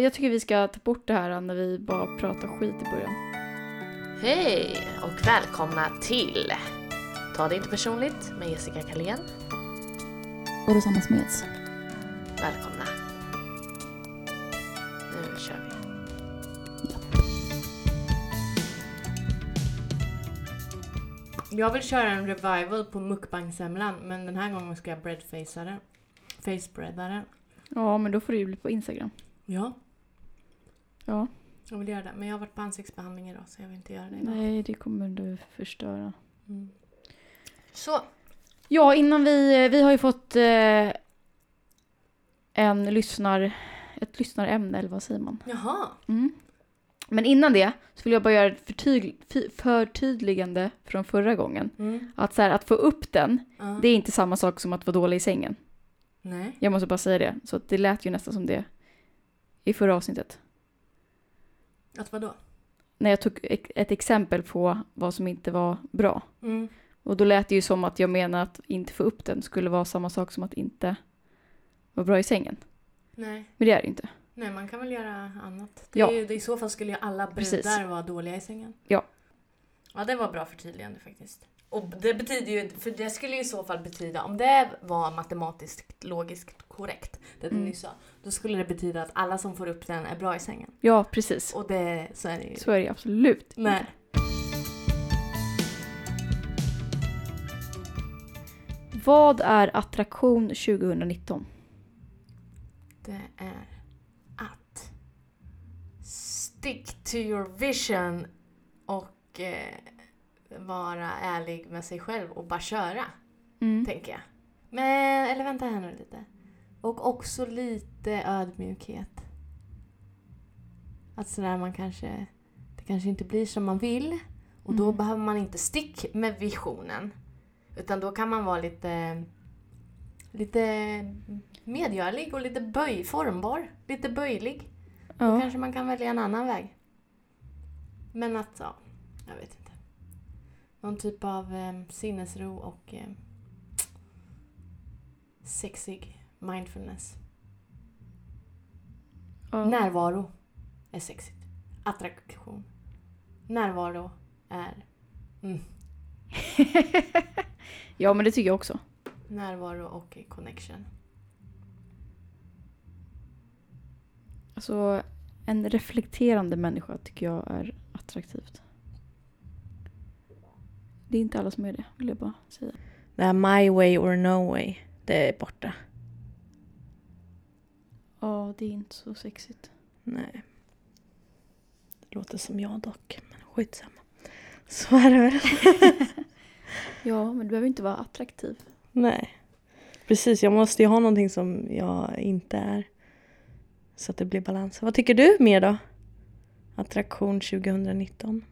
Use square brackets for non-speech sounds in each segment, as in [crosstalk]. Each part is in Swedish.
Jag tycker vi ska ta bort det här när vi bara pratar skit i början. Hej och välkomna till Ta det inte personligt med Jessica Kalén. Och Rosanna Smeds. Välkomna. Nu kör vi. Jag vill köra en revival på mukbang-semlan men den här gången ska jag breadfacea den. Facebreada den. Ja, men då får det ju bli på Instagram. Ja, Ja. jag vill göra det. Men jag har varit på ansiktsbehandling idag så jag vill inte göra det idag. Nej, det kommer du förstöra. Mm. Så. Ja, innan vi... Vi har ju fått eh, en lyssnar... Ett lyssnarämne, eller vad säger man? Jaha. Mm. Men innan det så vill jag bara göra ett förtydlig, förtydligande från förra gången. Mm. Att, så här, att få upp den, Ja. det är inte samma sak som att vara dålig i sängen. Nej. Jag måste bara säga det. Så det lät ju nästan som det i förra avsnittet. Att vadå? När jag tog ett exempel på vad som inte var bra. Mm. Och då lät det ju som att jag menar att inte få upp den skulle vara samma sak som att inte vara bra i sängen. Nej. Men det är det ju inte. Nej, man kan väl göra annat. Det Ja. ju, det, I så fall skulle ju alla brudar Precis. vara dåliga i sängen. Ja. Ja, det var bra förtydligande faktiskt. Och det betyder ju, för det skulle ju i så fall betyda, om det var matematiskt logiskt korrekt, det du Mm. nyss sa, då skulle det betyda att alla som får upp den är bra i sängen. Ja, precis. Och det, så är det ju. Så är det absolut Nej. inte. Vad är attraktion 2019? Det är att stick to your vision och eh, vara ärlig med sig själv och bara köra. Mm. tänker jag. Men, eller vänta här nu lite. Och också lite ödmjukhet. Att sådär man kanske, det kanske inte blir som man vill. Och då Mm. behöver man inte stick med visionen. Utan då kan man vara lite, lite medgörlig och lite böj, formbar. Lite böjlig. Då Ja. kanske man kan välja en annan väg. Men att, ja, jag vet inte. Någon typ av eh, sinnesro och eh, sexig mindfulness. Ja. Närvaro är sexigt. Attraktion. Närvaro är mm, [laughs] ja, men det tycker jag också. närvaro och connection. Alltså, en reflekterande människa tycker jag är attraktivt. Det är inte alla som är det, vill jag bara säga. Det här my way or no way, det är borta. Ja, det är inte så sexigt. Nej. Det låter som jag dock, men skitsamma. Så är det väl. [laughs] Ja, men du behöver inte vara attraktiv. Nej. Precis, jag måste ju ha någonting som jag inte är. Så att det blir balans. Vad tycker du mer då? Attraktion 2019?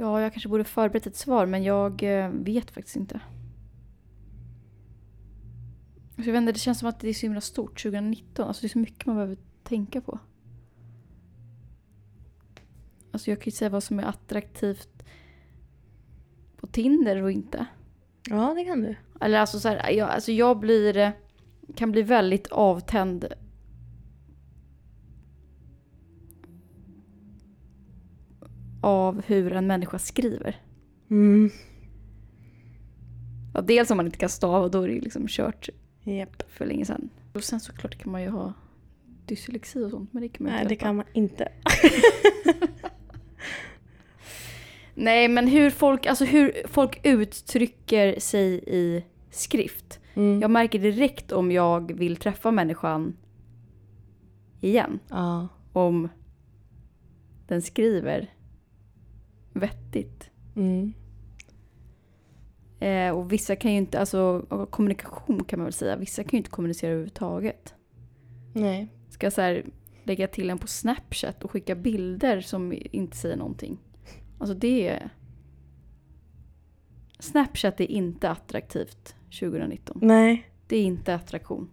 Ja, jag kanske borde förberett ett svar, men jag eh, vet faktiskt inte. Alltså, jag vet inte, det känns som att det är så himla stort 2019. Alltså det är så mycket man behöver tänka på. Alltså jag kan ju säga vad som är attraktivt på Tinder och inte. Ja, det kan du. Eller alltså så här, jag, alltså jag blir, eh, kan bli väldigt avtänd av hur en människa skriver. Mm. Ja, dels om man inte kan stava, då är det liksom kört Japp. för länge sedan. Och sen såklart kan man ju ha dyslexi och sånt, men det kan man ju Nej, inte det kan man inte. [laughs] Nej, men hur folk, alltså hur folk uttrycker sig i skrift. Mm. Jag märker direkt om jag vill träffa människan igen. Ja. Om den skriver vettigt. Mm. Eh, och vissa kan ju inte, alltså kommunikation kan man väl säga, vissa kan ju inte kommunicera överhuvudtaget. Nej. Ska jag så här lägga till en på Snapchat och skicka bilder som inte säger någonting. Alltså det är... Snapchat är inte attraktivt 2019. Nej. Det är inte attraktion.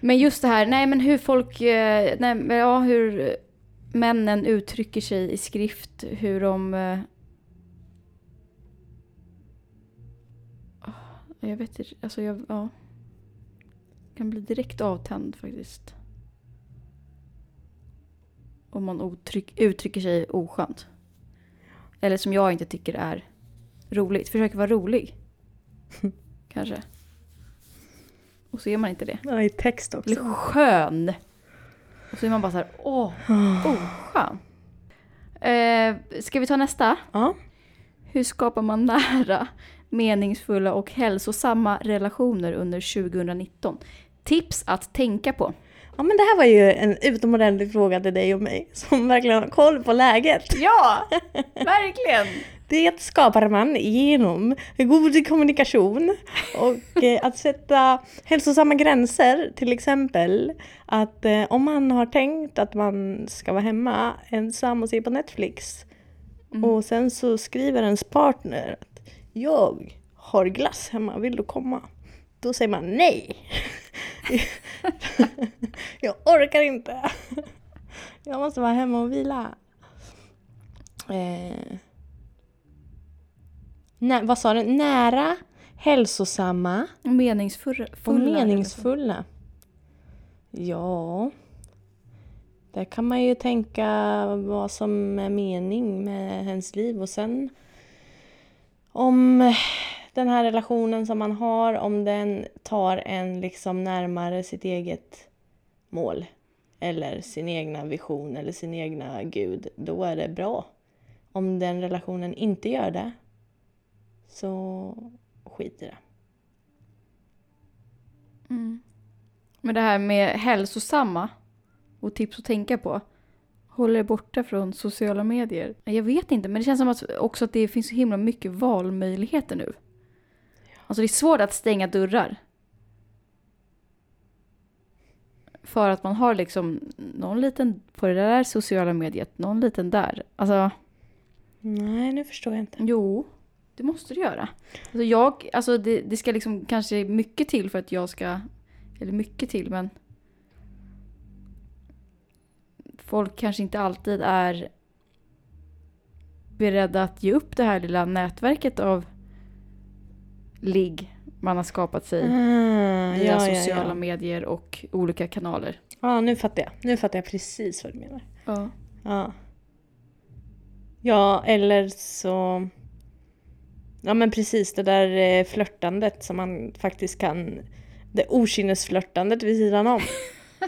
Men just det här, nej men hur folk, eh, nej, ja hur männen uttrycker sig i skrift, hur de... Jag vet inte, alltså jag, ja. Kan bli direkt avtänd faktiskt. om man uttryck, uttrycker sig oskönt. Eller som jag inte tycker är roligt. Försöker vara rolig. [laughs] Kanske. Och så är man inte det. Ja, i text också. Eller skön. Och så är man bara så här, åh, [sighs] oskön. Eh, ska vi ta nästa? Ja. Hur skapar man nära, meningsfulla och hälsosamma relationer under 2019? Tips att tänka på. ja, men det här var ju en utomordentlig fråga till dig och mig som verkligen har koll på läget. Ja, [laughs] verkligen! Det skapar man genom god kommunikation och [laughs] eh, att sätta hälsosamma gränser. Till exempel att eh, om man har tänkt att man ska vara hemma ensam och se på Netflix och sen så skriver ens partner jag har glass hemma, vill du komma? Då säger man nej. [laughs] jag orkar inte. jag måste vara hemma och vila. Eh. Nä, vad sa du? Nära, hälsosamma Meningsfulla. och meningsfulla. Ja. Där kan man ju tänka vad som är mening med ens liv och sen om den här relationen som man har, om den tar en liksom närmare sitt eget mål eller sin egna vision eller sin egna gud, då är det bra. Om den relationen inte gör det, så skit i det. Mm. Men det här med hälsosamma och tips att tänka på. Håll er borta från sociala medier. Jag vet inte, men det känns som att också att det finns så himla mycket valmöjligheter nu. Alltså det är svårt att stänga dörrar. För att man har liksom någon liten på det där sociala mediet, någon liten där. Alltså, Nej, nu förstår jag inte. jo, det måste du göra. Alltså jag, alltså det, det ska liksom kanske mycket till för att jag ska, eller mycket till men folk kanske inte alltid är beredda att ge upp det här lilla nätverket av ligg man har skapat sig Ah, via ja, ja, sociala ja. medier och olika kanaler. ja, nu fattar jag. Nu fattar jag precis vad du menar. Ja. Ja. Ja, eller så... Ja men precis det där eh, flörtandet som man faktiskt kan... Det okynnesflörtandet vid sidan om.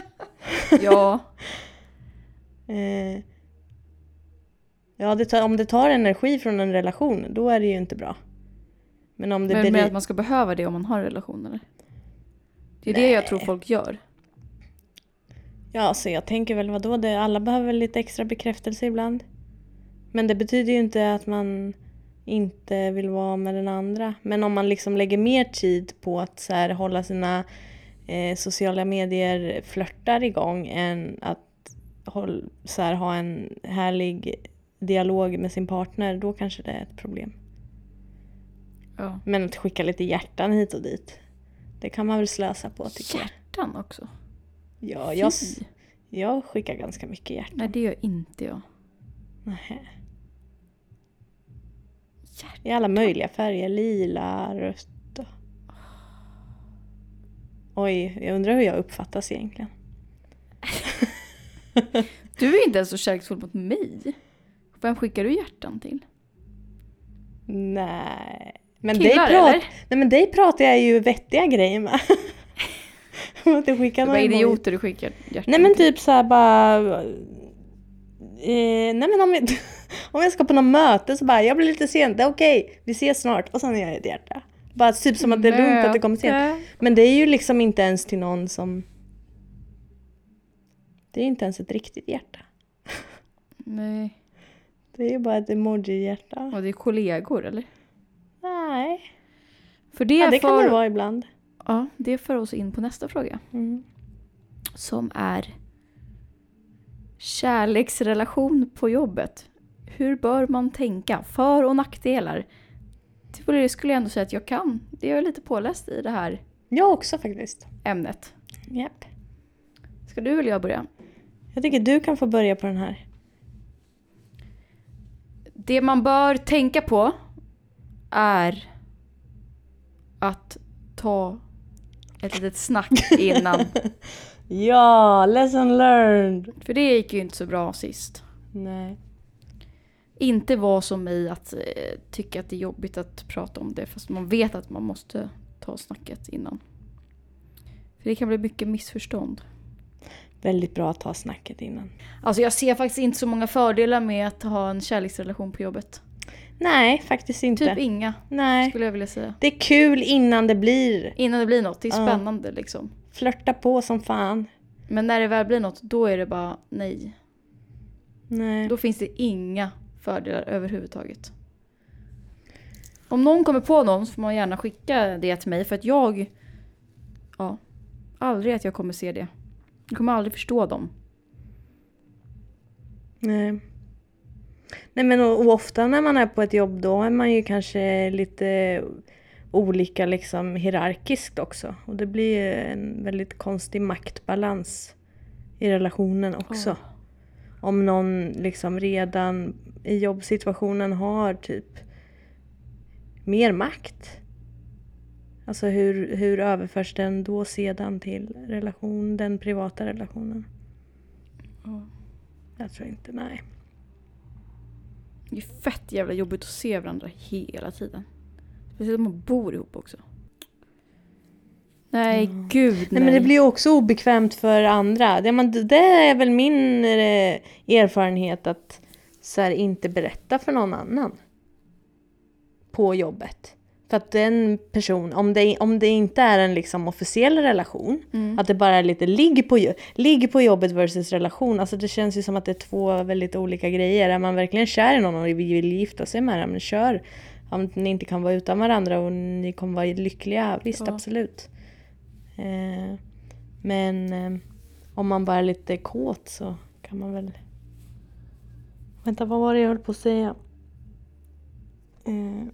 [laughs] ja, Eh, ja, det tar, om det tar energi från en relation, då är det ju inte bra. Men om det men med att man ska behöva det om man har en relation eller? Det är det jag tror folk gör. Ja, så jag tänker väl vadå, det, alla behöver lite extra bekräftelse ibland. Men det betyder ju inte att man inte vill vara med den andra. Men om man liksom lägger mer tid på att så här, hålla sina eh, sociala medier flörtar igång än att håll, så här, ha en härlig dialog med sin partner, då kanske det är ett problem. Ja. Men att skicka lite hjärtan hit och dit, det kan man väl slösa på tycker jag. Hjärtan också. Ja, jag, jag skickar ganska mycket hjärtan. Nej, det gör inte jag. Nähä. Hjärtan. I alla möjliga färger. Lila, rött och... Oj, jag undrar hur jag uppfattas egentligen. [laughs] [laughs] Du är inte ens så kärleksfull mot mig. Vem skickar du hjärtan till? Nej. Men Killar, dig, prat... eller? Nej, men dig pratar jag ju vettiga grejer med. [laughs] Du skickar emojis. idioter du skickar hjärtan Nej men typ såhär bara... Eh, nej men om jag, [laughs] om jag ska på något möte så bara, jag blir lite sent, det är okej, vi ses snart. Och sen gör jag ett hjärta. Bara typ som att det är lugnt att det kommer sent. Men det är ju liksom inte ens till någon som... Det är inte ens ett riktigt hjärta. Nej. Det är ju bara ett emoji-hjärta. Och det är kollegor eller? Nej. För det, Ja, det kan för, det vara ibland. Ja, det för oss in på nästa fråga. Mm. Som är kärleksrelation på jobbet. Hur bör man tänka? För och nackdelar. Till det skulle jag ändå säga att jag kan. Det är jag lite påläst i det här Jag också faktiskt. ämnet. Japp. Ska du eller jag börja? Jag tycker du kan få börja på den här. Det man bör tänka på är att ta ett litet snack innan [laughs] Ja, lesson learned! För det gick ju inte så bra sist. Nej. Inte vara som mig att eh, tycka att det är jobbigt att prata om det fast man vet att man måste ta snacket innan. För det kan bli mycket missförstånd. Väldigt bra att ta snacket innan. Alltså jag ser faktiskt inte så många fördelar med att ha en kärleksrelation på jobbet. Nej, faktiskt inte. Typ inga, Nej. skulle jag vilja säga. Det är kul innan det blir. Innan det blir något, det är spännande liksom. Flörta på som fan. Men när det väl blir något, då är det bara nej. Nej. Då finns det inga fördelar överhuvudtaget. Om någon kommer på någon så får man gärna skicka det till mig för att jag... Ja, aldrig att jag kommer se det. Jag kommer aldrig förstå dem. Nej. Nej men och, och ofta när man är på ett jobb då är man ju kanske lite olika liksom hierarkiskt också. Och det blir ju en väldigt konstig maktbalans i relationen också. Ja. Om någon liksom redan i jobbsituationen har typ mer makt. Alltså hur, hur överförs den då sedan till relation, den privata relationen? Ja. Jag tror inte, nej. Det är fett jävla jobbigt att se varandra hela tiden. Speciellt om man bor ihop också. Nej, gud nej. Nej men det blir också obekvämt för andra. Det, man, det är väl min eh, erfarenhet att så här, inte berätta för någon annan. På jobbet. För att den person, om det, om det inte är en liksom officiell relation, Mm. att det bara är lite ligg på, ligg på jobbet versus relation. Alltså det känns ju som att det är två väldigt olika grejer. Är man verkligen kär i någon och vill gifta sig med den, men kör. Om ni inte kan vara utan varandra och ni kommer vara lyckliga, visst Ja. absolut. Eh, men eh, om man bara är lite kåt så kan man väl... Vänta, vad var det jag höll på att säga? Eh,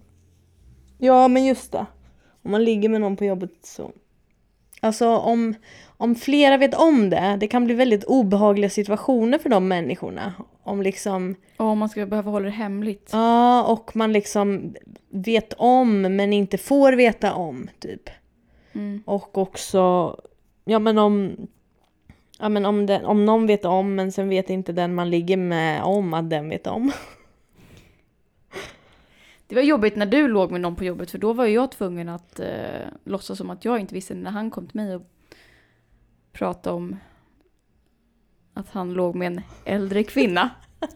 ja, men just det. Om man ligger med någon på jobbet så... Alltså om, om flera vet om det, det kan bli väldigt obehagliga situationer för de människorna. Om liksom... Ja, om man ska behöva hålla det hemligt. Ja, och man liksom vet om men inte får veta om, typ. Mm. Och också, ja men om, ja, men om, den, om någon vet om men sen vet inte den man ligger med om att den vet om. [laughs] Det var jobbigt när du låg med någon på jobbet för då var jag tvungen att eh, låtsas som att jag inte visste när han kom till mig och pratade om att han låg med en äldre kvinna. [laughs]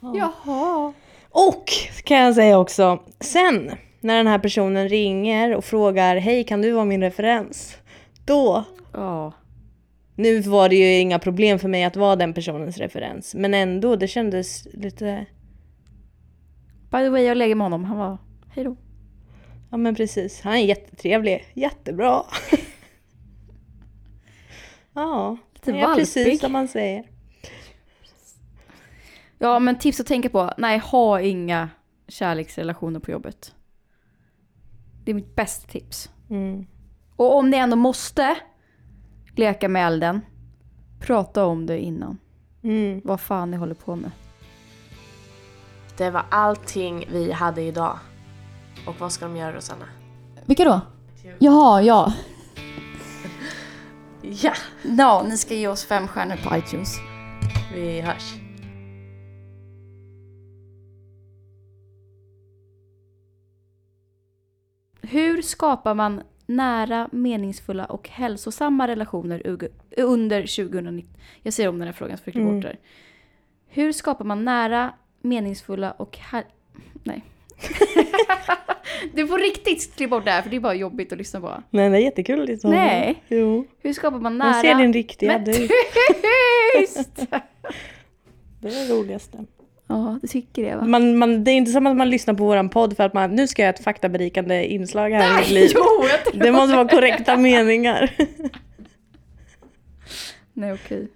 Jaha. Och kan jag säga också, sen när den här personen ringer och frågar hej kan du vara min referens? Då, Ja. Nu var det ju inga problem för mig att vara den personens referens. Men ändå, det kändes lite, By the way, jag lägger med honom. Han var, hej då. ja men precis, han är jättetrevlig, jättebra. [laughs] ja, Lite är precis valpig. som man säger. Ja, men tips att tänka på. Nej, ha inga kärleksrelationer på jobbet. Det är mitt bästa tips. Mm. Och om ni ändå måste leka med elden, prata om det innan. Mm. Vad fan ni håller på med. Det var allting vi hade idag. Och vad ska de göra Rosanna? Vilka då? Jaha, ja. [laughs] Ja, Ja, ni ska ge oss fem stjärnor på iTunes. vi hörs. Hur skapar man nära, meningsfulla och hälsosamma relationer under 2019? Jag säger om den här frågan så klippa Mm. bort det. Hur skapar man nära, meningsfulla och. Nej. [laughs] du får riktigt klippa bort det här för det är bara jobbigt att lyssna på. Nej, det är jättekul. Det är så. Nej. Jo. Hur skapar man nära... Jag ser din riktiga Men du. [laughs] tyst! [laughs] Det är det roligaste. Ja, du tycker det va? Man, man, det är inte som att man lyssnar på våran podd för att man nu ska jag göra ett faktaberikande inslag här i mitt liv. Jo, jag tror Det måste vara korrekta meningar. Nej, okej.